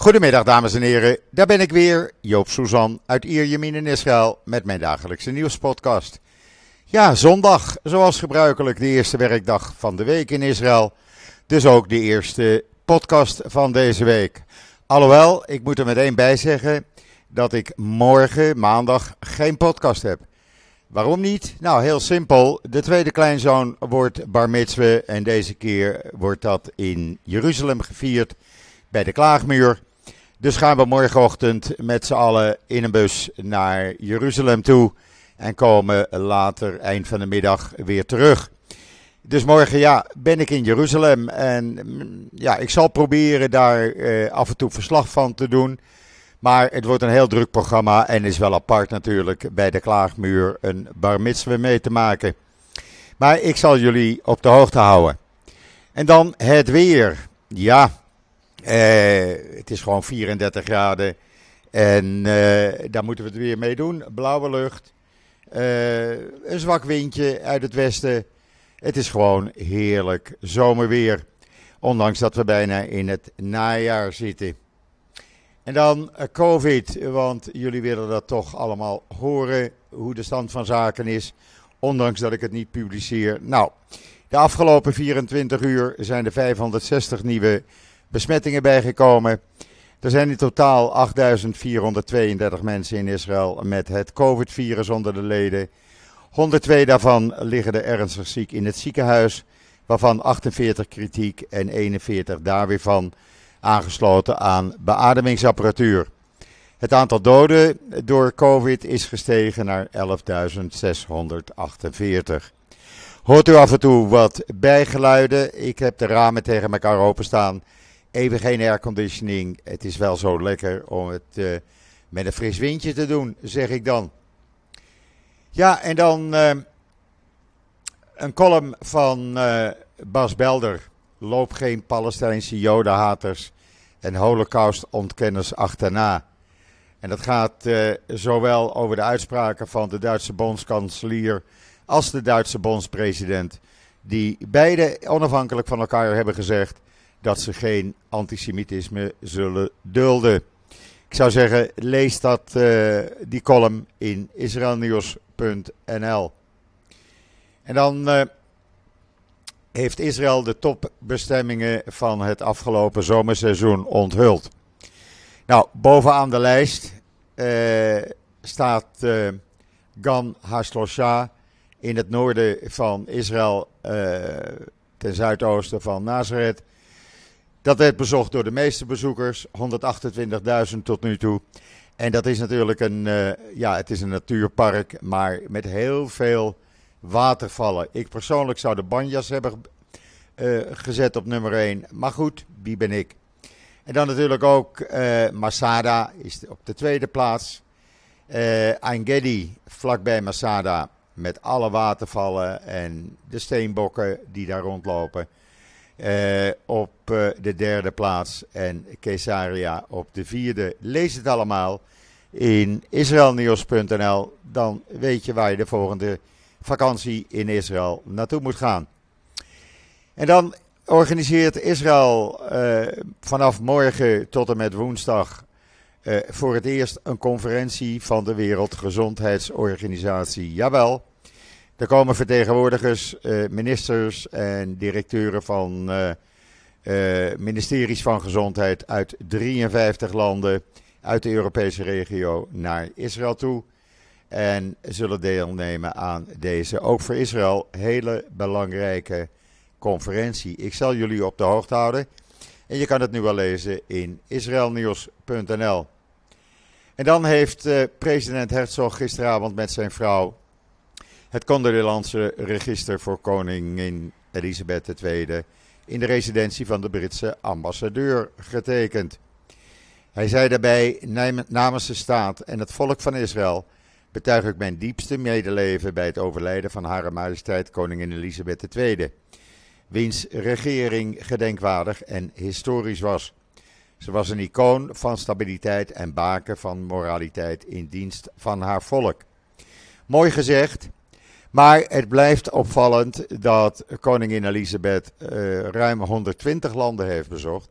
Goedemiddag dames en heren, daar ben ik weer, Joop Suzan uit Ierjemien in Israël met mijn dagelijkse nieuwspodcast. Ja, zondag, zoals gebruikelijk de eerste werkdag van de week in Israël, dus ook de eerste podcast van deze week. Alhoewel, ik moet er meteen bij zeggen dat ik morgen, maandag, geen podcast heb. Waarom niet? Nou, heel simpel. De tweede kleinzoon wordt bar mitzwe en deze keer wordt dat in Jeruzalem gevierd bij de Klaagmuur. Dus gaan we morgenochtend met z'n allen in een bus naar Jeruzalem toe en komen later, eind van de middag, weer terug. Dus morgen ja, ben ik in Jeruzalem en mm, ja, ik zal proberen daar eh, af en toe verslag van te doen. Maar het wordt een heel druk programma en is wel apart natuurlijk bij de Klaagmuur een bar mee te maken. Maar ik zal jullie op de hoogte houden. En dan het weer. Ja, het is gewoon 34 graden. En eh, daar moeten we het weer mee doen. Blauwe lucht. Eh, een zwak windje uit het westen. Het is gewoon heerlijk zomerweer. Ondanks dat we bijna in het najaar zitten. En dan eh, COVID, want jullie willen dat toch allemaal horen, hoe de stand van zaken is. Ondanks dat ik het niet publiceer. Nou, de afgelopen 24 uur zijn er 560 nieuwe besmettingen bijgekomen. Er zijn in totaal 8.432 mensen in Israël met het COVID-virus onder de leden. 102 daarvan liggen er ernstig ziek in het ziekenhuis, waarvan 48 kritiek en 41 daar weer van aangesloten aan beademingsapparatuur. Het aantal doden door COVID is gestegen naar 11.648. Hoort u af en toe wat bijgeluiden? Ik heb de ramen tegen elkaar openstaan. Even geen airconditioning. Het is wel zo lekker om het uh, met een fris windje te doen, zeg ik dan. Ja, en dan uh, een column van uh, Bas Belder. Loop geen Palestijnse jodenhaters en holocaustontkenners achterna. En dat gaat zowel over de uitspraken van de Duitse bondskanselier als de Duitse bondspresident. Die beide onafhankelijk van elkaar hebben gezegd dat ze geen antisemitisme zullen dulden. Ik zou zeggen, lees dat, uh, die column in israelnieuws.nl. En dan uh, heeft Israël de topbestemmingen van het afgelopen zomerseizoen onthuld. Nou, bovenaan de lijst uh, staat Gan Haslosha in het noorden van Israël, ten zuidoosten van Nazareth. Dat werd bezocht door de meeste bezoekers, 128.000 tot nu toe. En dat is natuurlijk een, uh, ja, het is een natuurpark, maar met heel veel watervallen. Ik persoonlijk zou de banjas hebben uh, gezet op nummer 1. Maar goed, wie ben ik? En dan natuurlijk ook uh, Masada is op de tweede plaats. Uh, Angedi vlakbij Masada met alle watervallen en de steenbokken die daar rondlopen. Uh, op uh, de derde plaats en Caesarea op de vierde. Lees het allemaal in israelnieuws.nl. Dan weet je waar je de volgende vakantie in Israël naartoe moet gaan. En dan organiseert Israël uh, vanaf morgen tot en met woensdag voor het eerst een conferentie van de Wereldgezondheidsorganisatie. Jawel, er komen vertegenwoordigers, uh, ministers en directeuren van uh, uh, ministeries van gezondheid uit 53 landen uit de Europese regio naar Israël toe. En zullen deelnemen aan deze, ook voor Israël, hele belangrijke conferentie. Ik zal jullie op de hoogte houden. En je kan het nu wel lezen in israelnieuws.nl. En dan heeft president Herzog gisteravond met zijn vrouw het Condoleanse register voor koningin Elisabeth II in de residentie van de Britse ambassadeur getekend. Hij zei daarbij namens de staat en het volk van Israël betuig ik mijn diepste medeleven bij het overlijden van Hare Majesteit Koningin Elisabeth II, wiens regering gedenkwaardig en historisch was. Ze was een icoon van stabiliteit en baken van moraliteit in dienst van haar volk. Mooi gezegd, maar het blijft opvallend dat koningin Elisabeth uh, ruim 120 landen heeft bezocht.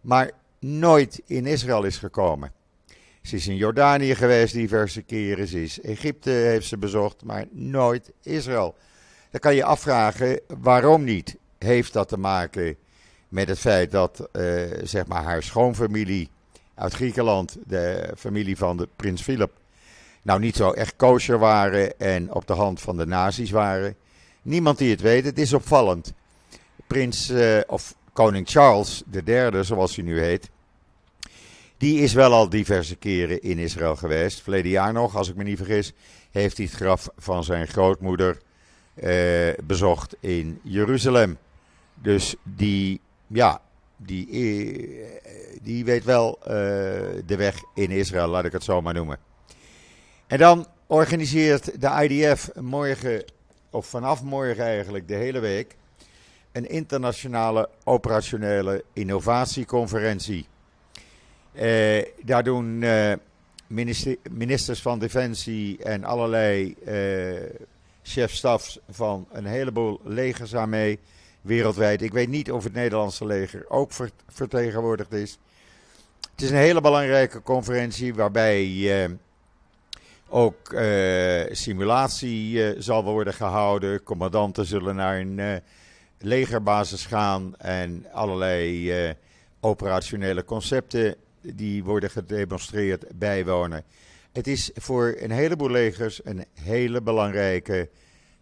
Maar nooit in Israël is gekomen. Ze is in Jordanië geweest diverse keren, ze is Egypte heeft ze bezocht, maar nooit Israël. Dan kan je afvragen waarom niet. Heeft dat te maken met het feit dat uh, zeg maar haar schoonfamilie uit Griekenland, de familie van de prins Philip, nou niet zo echt kosher waren en op de hand van de nazi's waren. Niemand die het weet, het is opvallend. Prins, uh, of koning Charles III, zoals hij nu heet, die is wel al diverse keren in Israël geweest. Verleden jaar nog, als ik me niet vergis, heeft hij het graf van zijn grootmoeder uh, bezocht in Jeruzalem. Dus die, ja, die, die weet wel de weg in Israël, laat ik het zo maar noemen. En dan organiseert de IDF morgen, of vanaf morgen eigenlijk, de hele week, een internationale operationele innovatieconferentie. Uh, daar doen minister, ministers van Defensie en allerlei uh, chefstafs van een heleboel legers aan mee, wereldwijd. Ik weet niet of het Nederlandse leger ook vertegenwoordigd is. Het is een hele belangrijke conferentie waarbij ook uh, simulatie uh, zal worden gehouden. Commandanten zullen naar een uh, legerbasis gaan en allerlei operationele concepten die worden gedemonstreerd bijwonen. Het is voor een heleboel legers een hele belangrijke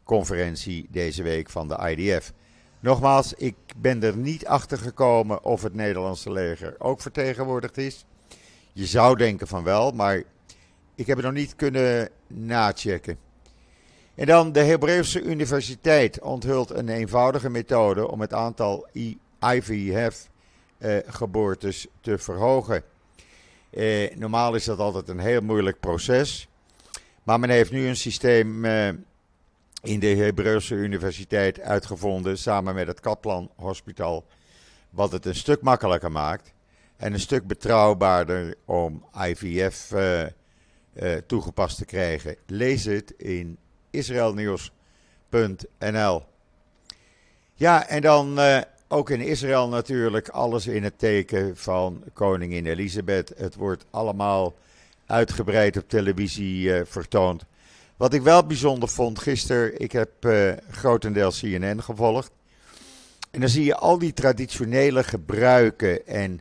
conferentie deze week van de IDF. Nogmaals, ik ben er niet achter gekomen of het Nederlandse leger ook vertegenwoordigd is. Je zou denken van wel, maar ik heb het nog niet kunnen nachecken. En dan de Hebreeuwse Universiteit onthult een eenvoudige methode om het aantal IVF-geboortes eh, te verhogen. Eh, normaal is dat altijd een heel moeilijk proces. Maar men heeft nu een systeem eh, in de Hebreeuwse Universiteit uitgevonden, samen met het Kaplan Hospital, wat het een stuk makkelijker maakt en een stuk betrouwbaarder om IVF uh, uh, toegepast te krijgen. Lees het in israelnieuws.nl. Ja, en dan uh, ook in Israël natuurlijk alles in het teken van koningin Elisabeth. Het wordt allemaal uitgebreid op televisie uh, vertoond. Wat ik wel bijzonder vond gisteren, ik heb grotendeels CNN gevolgd. En dan zie je al die traditionele gebruiken en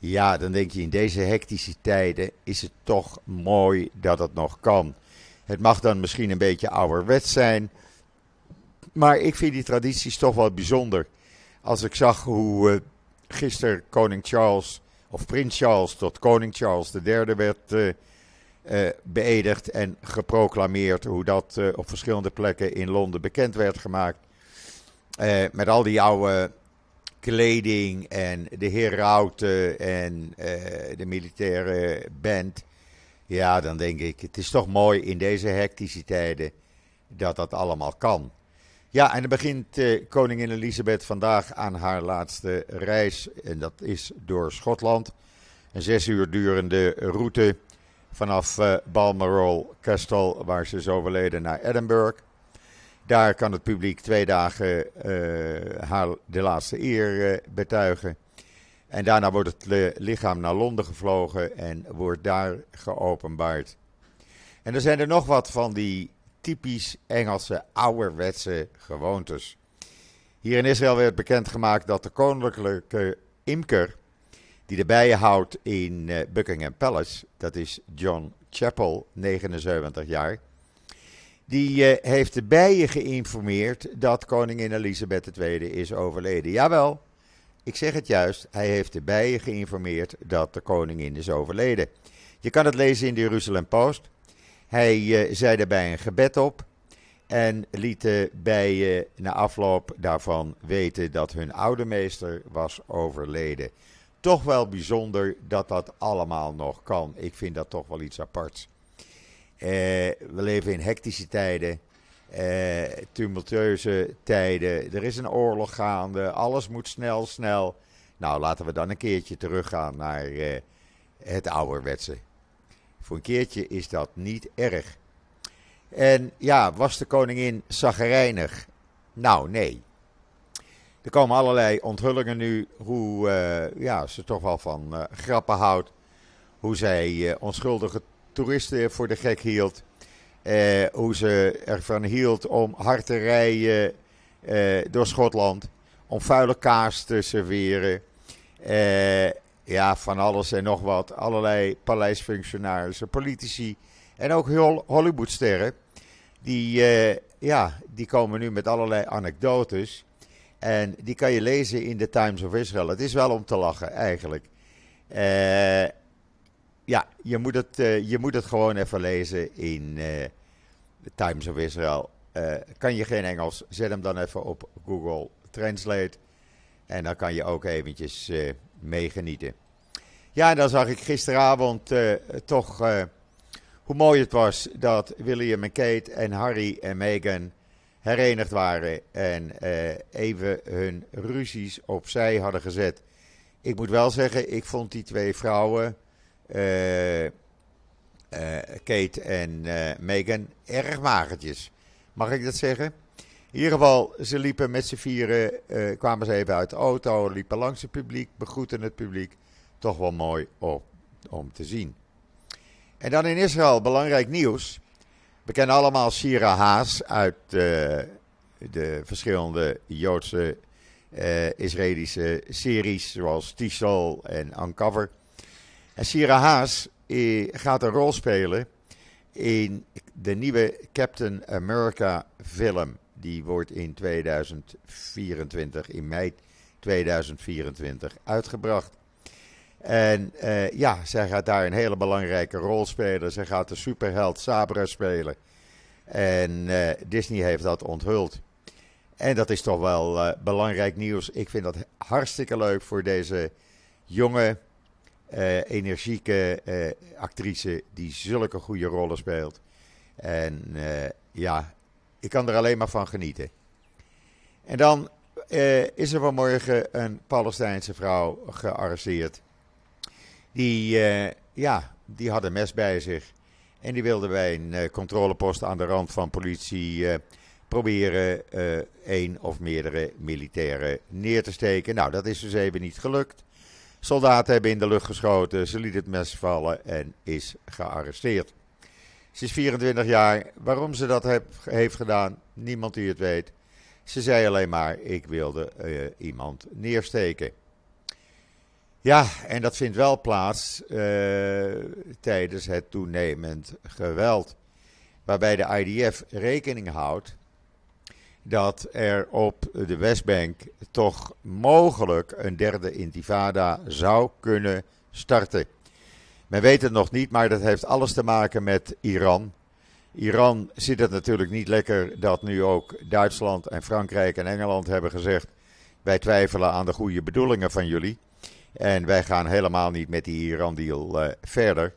ja, dan denk je in deze hectische tijden is het toch mooi dat het nog kan. Het mag dan misschien een beetje ouderwets zijn. Maar ik vind die tradities toch wel bijzonder. Als ik zag hoe uh, gisteren koning Charles, of prins Charles tot koning Charles III werd uh, beëdigd en geproclameerd. Hoe dat op verschillende plekken in Londen bekend werd gemaakt. met al die oude kleding en de herauten en uh, de militaire band. Ja, dan denk ik, het is toch mooi in deze hectische tijden dat dat allemaal kan. Ja, en dan begint uh, koningin Elisabeth vandaag aan haar laatste reis. En dat is door Schotland. Een zes uur durende route vanaf uh, Balmoral Castle, waar ze is overleden, naar Edinburgh. Daar kan het publiek twee dagen uh, haar de laatste eer uh, betuigen. En daarna wordt het lichaam naar Londen gevlogen en wordt daar geopenbaard. En er zijn er nog wat van die typisch Engelse ouderwetse gewoontes. Hier in Israël werd bekendgemaakt dat de koninklijke imker die de bijen houdt in uh, Buckingham Palace, dat is John Chappell, 79 jaar, die uh, heeft de bijen geïnformeerd dat koningin Elisabeth II is overleden. Jawel, ik zeg het juist, hij heeft de bijen geïnformeerd dat de koningin is overleden. Je kan het lezen in de Jeruzalem Post. Hij uh, zei daarbij een gebed op en liet de bijen na afloop daarvan weten dat hun oude meester was overleden. Toch wel bijzonder dat dat allemaal nog kan. Ik vind dat toch wel iets aparts. Uh, we leven in hectische tijden, uh, tumultueuze tijden. Er is een oorlog gaande, alles moet snel, snel. Nou, laten we dan een keertje teruggaan naar uh, het ouderwetse. Voor een keertje is dat niet erg. En ja, was de koningin zagrijnig? Nou, nee. er komen allerlei onthullingen nu hoe ja, ze toch wel van grappen houdt. Hoe zij onschuldige toeristen voor de gek hield. hoe ze ervan hield om hard te rijden door Schotland. Om vuile kaas te serveren. ja, van alles en nog wat. Allerlei paleisfunctionarissen, politici en ook Hollywoodsterren. Die, ja, die komen nu met allerlei anekdotes. En die kan je lezen in de Times of Israel. Het is wel om te lachen, eigenlijk. Ja, je moet, het, uh, je moet het gewoon even lezen in de Times of Israel. kan je geen Engels, zet hem dan even op Google Translate. En dan kan je ook eventjes meegenieten. Ja, en dan zag ik gisteravond toch hoe mooi het was dat William en Kate en Harry en Meghan herenigd waren en even hun ruzies opzij hadden gezet. Ik moet wel zeggen, ik vond die twee vrouwen, Kate en Meghan, erg magertjes. Mag ik dat zeggen? In ieder geval, ze liepen met z'n vieren, kwamen ze even uit de auto, liepen langs het publiek, begroeten het publiek. Toch wel mooi op, om te zien. En dan in Israël, belangrijk nieuws. We kennen allemaal Shira Haas uit de verschillende Joodse Israëlische series, zoals Tishol en Uncover. En Haas uh, gaat een rol spelen in de nieuwe Captain America film. Die wordt in 2024, in mei 2024, uitgebracht. En uh, ja, zij gaat daar een hele belangrijke rol spelen. Zij gaat de superheld Sabra spelen. En uh, Disney heeft dat onthuld. En dat is toch wel uh, belangrijk nieuws. Ik vind dat hartstikke leuk voor deze jonge, energieke actrice die zulke goede rollen speelt. En ja, ik kan er alleen maar van genieten. En dan is er vanmorgen een Palestijnse vrouw gearresteerd. Die, uh, ja, die had een mes bij zich. En die wilde bij een uh, controlepost aan de rand van politie uh, proberen één of meerdere militairen neer te steken. Nou, dat is dus even niet gelukt. Soldaten hebben in de lucht geschoten, ze liet het mes vallen en is gearresteerd. Ze is 24 jaar. Waarom ze dat heeft gedaan, niemand die het weet. Ze zei alleen maar: ik wilde iemand neersteken. Ja, en dat vindt wel plaats uh, tijdens het toenemend geweld. Waarbij de IDF rekening houdt dat er op de Westbank toch mogelijk een derde intifada zou kunnen starten. Men weet het nog niet, maar dat heeft alles te maken met Iran. Iran zit het natuurlijk niet lekker dat nu ook Duitsland en Frankrijk en Engeland hebben gezegd: wij twijfelen aan de goede bedoelingen van jullie. En wij gaan helemaal niet met die Iran-deal uh, verder.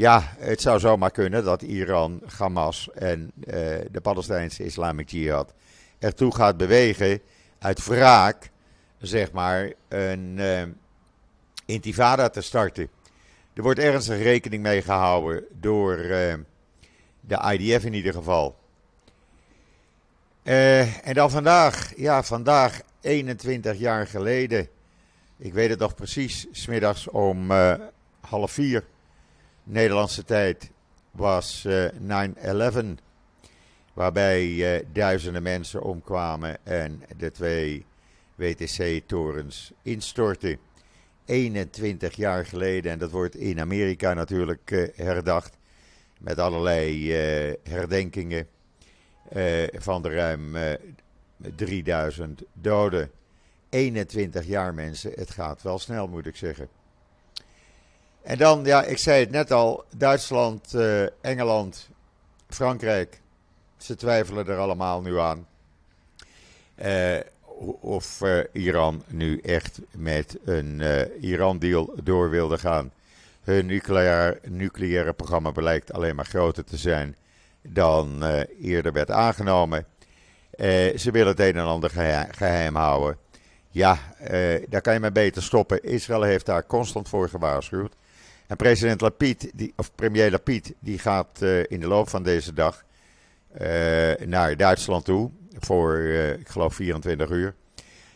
Ja, het zou zomaar kunnen dat Iran, Hamas en uh, de Palestijnse Islamic Jihad ertoe gaat bewegen uit wraak, zeg maar, een uh, intifada te starten. Er wordt ernstig rekening mee gehouden door de IDF in ieder geval. en dan vandaag, ja, vandag 21 jaar geleden ik weet het nog precies, smiddags om half vier Nederlandse tijd was uh, eh, 9-11. Waarbij uh, duizenden mensen omkwamen en de twee WTC-torens instortten. 21 jaar geleden, en dat wordt in Amerika natuurlijk herdacht. Met allerlei herdenkingen van de ruim 3000 doden. 21 jaar mensen. Het gaat wel snel, moet ik zeggen. En dan, ja, ik zei het net al, Duitsland, uh, Engeland, Frankrijk. Ze twijfelen er allemaal nu aan. Uh, of uh, Iran nu echt met een Iran-deal door wilde gaan. Hun nucleair, nucleaire programma blijkt alleen maar groter te zijn dan eerder werd aangenomen. ze willen het een en ander geheim houden. Ja, daar kan je maar beter stoppen. Israël heeft daar constant voor gewaarschuwd. En president Lapid, die, of premier Lapid, die gaat uh, in de loop van deze dag uh, naar Duitsland toe. Voor, ik geloof, 24 uur.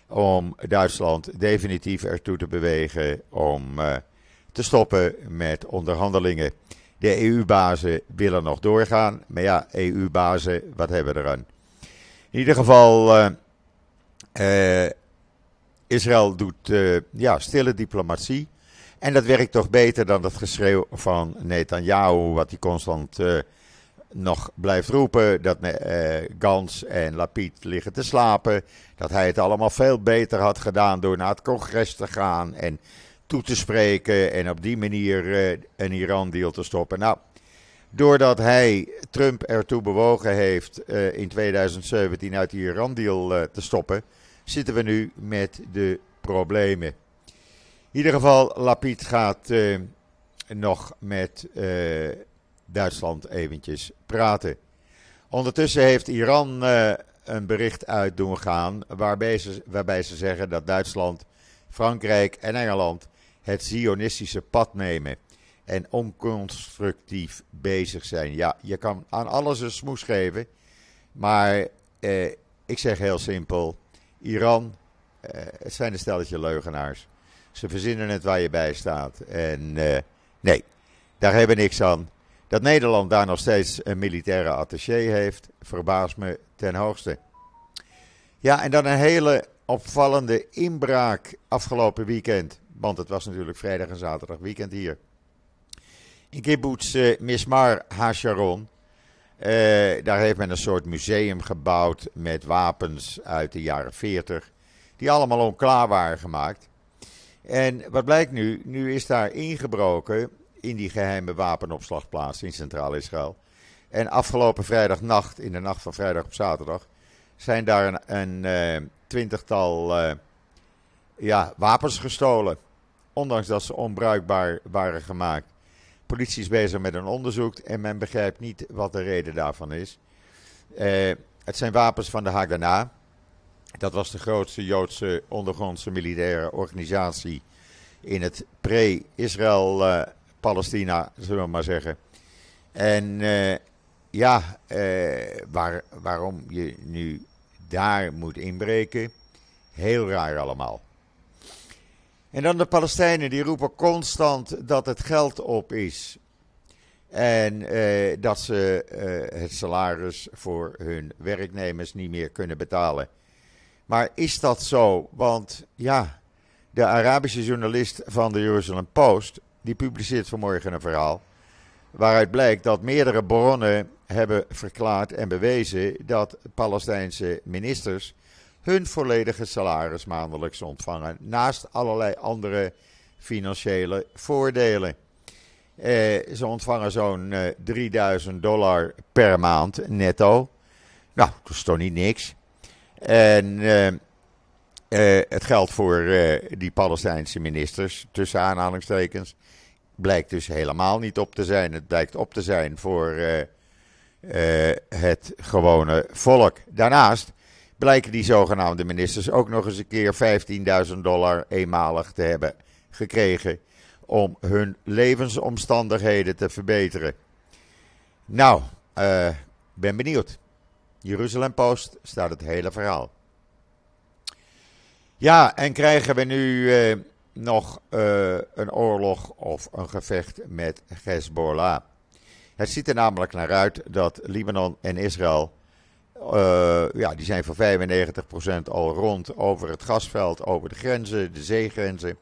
om Duitsland definitief ertoe te bewegen om te stoppen met onderhandelingen. De EU-bazen willen nog doorgaan, maar ja, EU-bazen, wat hebben we eraan? In ieder geval, Israël doet ja, stille diplomatie. En dat werkt toch beter dan het geschreeuw van Netanyahu, wat hij constant uh, nog blijft roepen. Dat Gans en Lapid liggen te slapen. Dat hij het allemaal veel beter had gedaan door naar het congres te gaan en toe te spreken. En op die manier een Iran-deal te stoppen. Nou, doordat hij Trump ertoe bewogen heeft in 2017 uit die Iran-deal te stoppen zitten we nu met de problemen. In ieder geval, Lapid gaat uh, nog met uh, Duitsland eventjes praten. Ondertussen heeft Iran uh, een bericht uit doen gaan waarbij ze, waarbij ze zeggen dat Duitsland, Frankrijk en Engeland het Zionistische pad nemen en onconstructief bezig zijn. Ja, je kan aan alles een smoes geven, maar ik zeg heel simpel, Iran, het zijn een stelletje leugenaars. Ze verzinnen het waar je bij staat. En uh, nee, daar hebben we niks aan. Dat Nederland daar nog steeds een militaire attaché heeft, verbaast me ten hoogste. Ja, en dan een hele opvallende inbraak afgelopen weekend. Want het was natuurlijk vrijdag en zaterdag weekend hier. In kibbutz uh, Mismar HaSharon uh, daar heeft men een soort museum gebouwd met wapens uit de jaren 40, die allemaal onklaar waren gemaakt. En wat blijkt nu? Nu is daar ingebroken in die geheime wapenopslagplaats in Centraal-Israël. En afgelopen vrijdagnacht, in de nacht van vrijdag op zaterdag, zijn daar een, uh, twintigtal uh, ja, wapens gestolen. Ondanks dat ze onbruikbaar waren gemaakt politie is bezig met een onderzoek en men begrijpt niet wat de reden daarvan is. Uh, het zijn wapens van de Haganah. Dat was de grootste Joodse ondergrondse militaire organisatie in het pre-Israël-Palestina, zullen we maar zeggen. En uh, ja, uh, waar, waarom je nu daar moet inbreken, heel raar allemaal. En dan de Palestijnen, die roepen constant dat het geld op is. En eh, dat ze eh, het salaris voor hun werknemers niet meer kunnen betalen. Maar is dat zo? Want ja, de Arabische journalist van de Jerusalem Post, die publiceert vanmorgen een verhaal. Waaruit blijkt dat meerdere bronnen hebben verklaard en bewezen dat Palestijnse ministers hun volledige salaris maandelijks ontvangen. Naast allerlei andere financiële voordelen. Eh, ze ontvangen zo'n eh, 3000 dollar per maand netto. Nou, dat is toch niet niks. En eh, eh het geld voor eh, die Palestijnse ministers, tussen aanhalingstekens, blijkt dus helemaal niet op te zijn. Het blijkt op te zijn voor het gewone volk. Daarnaast blijken die zogenaamde ministers ook nog eens een keer 15.000 dollar eenmalig te hebben gekregen om hun levensomstandigheden te verbeteren. Nou, ben benieuwd. Jeruzalem Post staat het hele verhaal. Ja, en krijgen we nu uh, nog uh, een oorlog of een gevecht met Hezbollah? Het ziet er namelijk naar uit dat Libanon en Israël uh, ja, die zijn voor 95% al rond over het gasveld, over de grenzen, de zeegrenzen.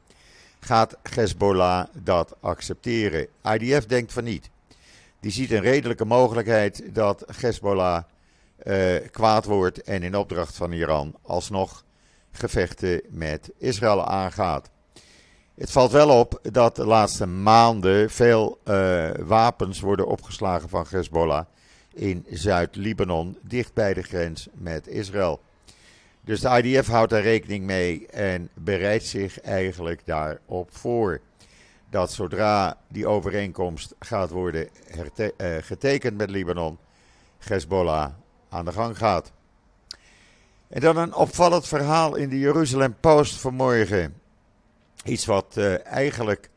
Gaat Hezbollah dat accepteren? IDF denkt van niet. Die ziet een redelijke mogelijkheid dat Hezbollah uh, kwaad wordt en in opdracht van Iran alsnog gevechten met Israël aangaat. Het valt wel op dat de laatste maanden veel uh, wapens worden opgeslagen van Hezbollah in Zuid-Libanon, dicht bij de grens met Israël. Dus de IDF houdt daar rekening mee en bereidt zich eigenlijk daarop voor. Dat zodra die overeenkomst gaat worden uh, getekend met Libanon, Hezbollah aan de gang gaat. En dan een opvallend verhaal in de Jeruzalem Post vanmorgen. Iets wat uh, eigenlijk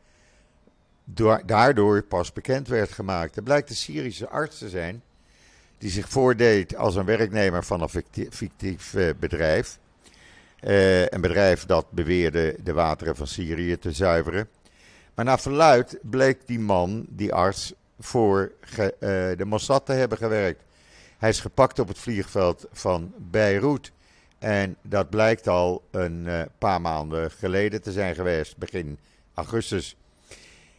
door, daardoor pas bekend werd gemaakt. Er blijkt een Syrische arts te zijn die zich voordeed als een werknemer van een fictief, uh, bedrijf. een bedrijf dat beweerde de wateren van Syrië te zuiveren. Maar naar verluid bleek die man, die arts, voor de Mossad te hebben gewerkt. Hij is gepakt op het vliegveld van Beirut. En dat blijkt al een paar maanden geleden te zijn geweest, begin augustus.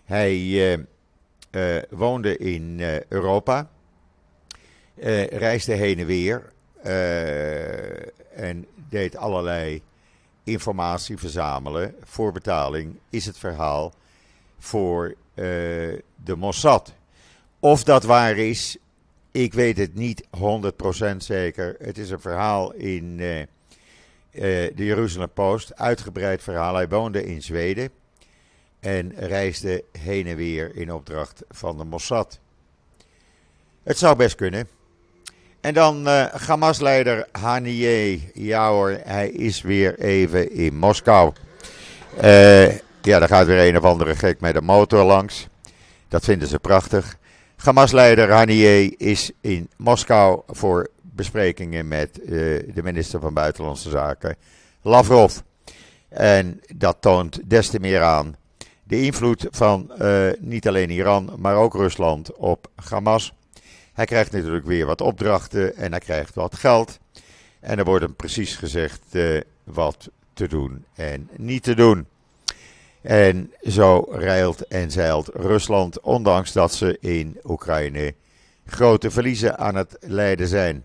Hij uh, woonde in Europa, reisde heen en weer en deed allerlei informatie verzamelen voor betaling, is het verhaal voor de Mossad. Of dat waar is, ik weet het niet 100% zeker. Het is een verhaal in de Jeruzalem Post, uitgebreid verhaal. Hij woonde in Zweden en reisde heen en weer in opdracht van de Mossad. Het zou best kunnen. En dan uh, Hamas-leider Haniyeh. Ja hoor, hij is weer even in Moskou. Ja, daar gaat weer een of andere gek met een motor langs. Dat vinden ze prachtig. Hamas-leider Haniyeh is in Moskou voor besprekingen met uh, de minister van Buitenlandse Zaken, Lavrov. En dat toont des te meer aan de invloed van uh, niet alleen Iran, maar ook Rusland op Hamas. Hij krijgt natuurlijk weer wat opdrachten en hij krijgt wat geld. En er wordt hem precies gezegd uh, wat te doen en niet te doen. En zo rijlt en zeilt Rusland, ondanks dat ze in Oekraïne grote verliezen aan het lijden zijn.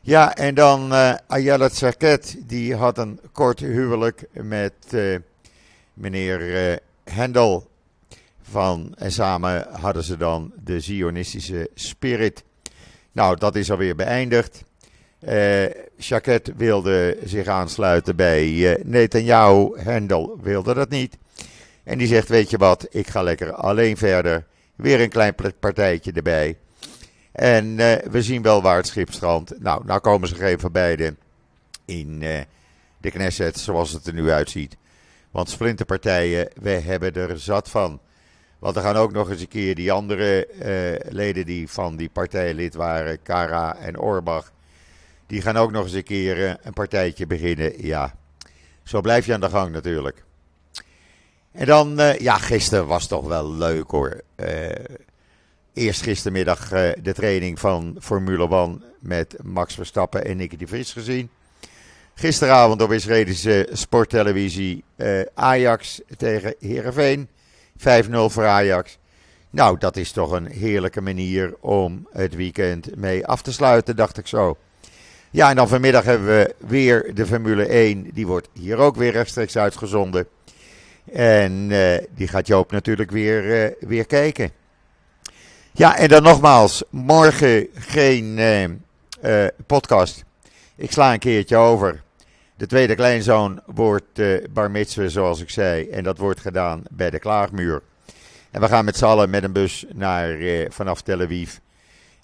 Ja, en dan uh, Ayala Tsaket, die had een kort huwelijk met uh, meneer Hendel van, en samen hadden ze dan de Zionistische Spirit. Nou, dat is alweer beëindigd. Uh, wilde zich aansluiten bij uh, Netanyahu. Hendel wilde dat niet. En die zegt: Weet je wat, ik ga lekker alleen verder. Weer een klein partijtje erbij. En uh, we zien wel waar het schip strandt. Nou, nou komen ze geen van beiden in de Knesset zoals het er nu uitziet. Want splinterpartijen, we hebben er zat van. Want er gaan ook nog eens een keer die andere leden die van die partij lid waren, Kara en Orbach. Die gaan ook nog eens een keer uh, een partijtje beginnen. Ja, zo blijf je aan de gang natuurlijk. En dan, uh, ja, gisteren was toch wel leuk hoor. eerst gistermiddag de training van Formule 1 met Max Verstappen en Nicky de Vries gezien. Gisteravond op Israëlische sporttelevisie Ajax tegen Herenveen. 5-0 voor Ajax. Nou, dat is toch een heerlijke manier om het weekend mee af te sluiten, dacht ik zo. Ja, en dan vanmiddag hebben we weer de Formule 1. Die wordt hier ook weer rechtstreeks uitgezonden. En uh, die gaat Joop natuurlijk weer, uh, weer kijken. Ja, en dan nogmaals, morgen geen podcast. Ik sla een keertje over. De tweede kleinzoon wordt uh, bar zoals ik zei. En dat wordt gedaan bij de Klaagmuur. En we gaan met z'n allen met een bus naar, vanaf Tel Aviv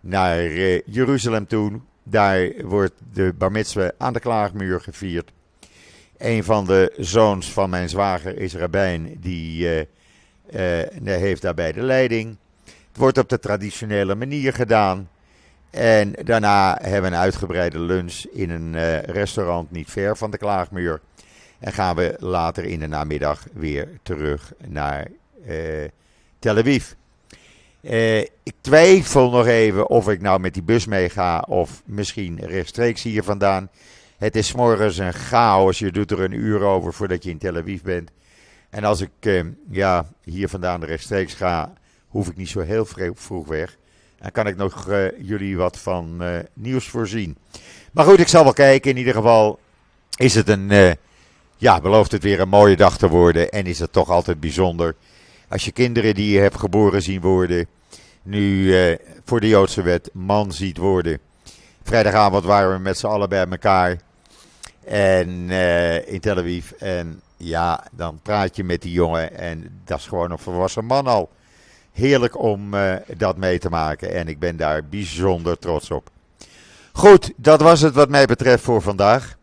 naar Jeruzalem toe. Daar wordt de bar aan de Klaagmuur gevierd. Een van de zoons van mijn zwager is rabbijn. Die heeft daarbij de leiding. Het wordt op de traditionele manier gedaan. En daarna hebben we een uitgebreide lunch in een uh, restaurant niet ver van de Klaagmuur. En gaan we later in de namiddag weer terug naar uh, Tel Aviv. Uh, ik twijfel nog even of ik nou met die bus meega of misschien rechtstreeks hier vandaan. Het is morgens een chaos. Je doet er een uur over voordat je in Tel Aviv bent. En als ik ja, hier vandaan rechtstreeks ga, hoef ik niet zo heel vroeg weg. Dan kan ik nog uh, jullie wat van nieuws voorzien. Maar goed, ik zal wel kijken. In ieder geval is het een, ja, belooft het weer een mooie dag te worden. En is het toch altijd bijzonder. Als je kinderen die je hebt geboren zien worden, nu voor de Joodse wet man ziet worden. Vrijdagavond waren we met z'n allen bij elkaar. En in Tel Aviv. En ja, dan praat je met die jongen. En dat is gewoon een volwassen man al heerlijk om uh, dat mee te maken. En ik ben daar bijzonder trots op. Goed, dat was het wat mij betreft voor vandaag.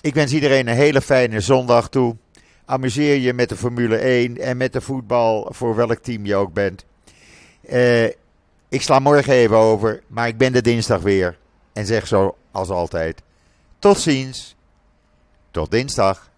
Ik wens iedereen een hele fijne zondag toe. Amuseer je met de Formule 1 en met de voetbal, voor welk team je ook bent. Uh, ik sla morgen even over, maar ik ben de dinsdag weer. En zeg zo als altijd: Tot ziens. Tot dinsdag.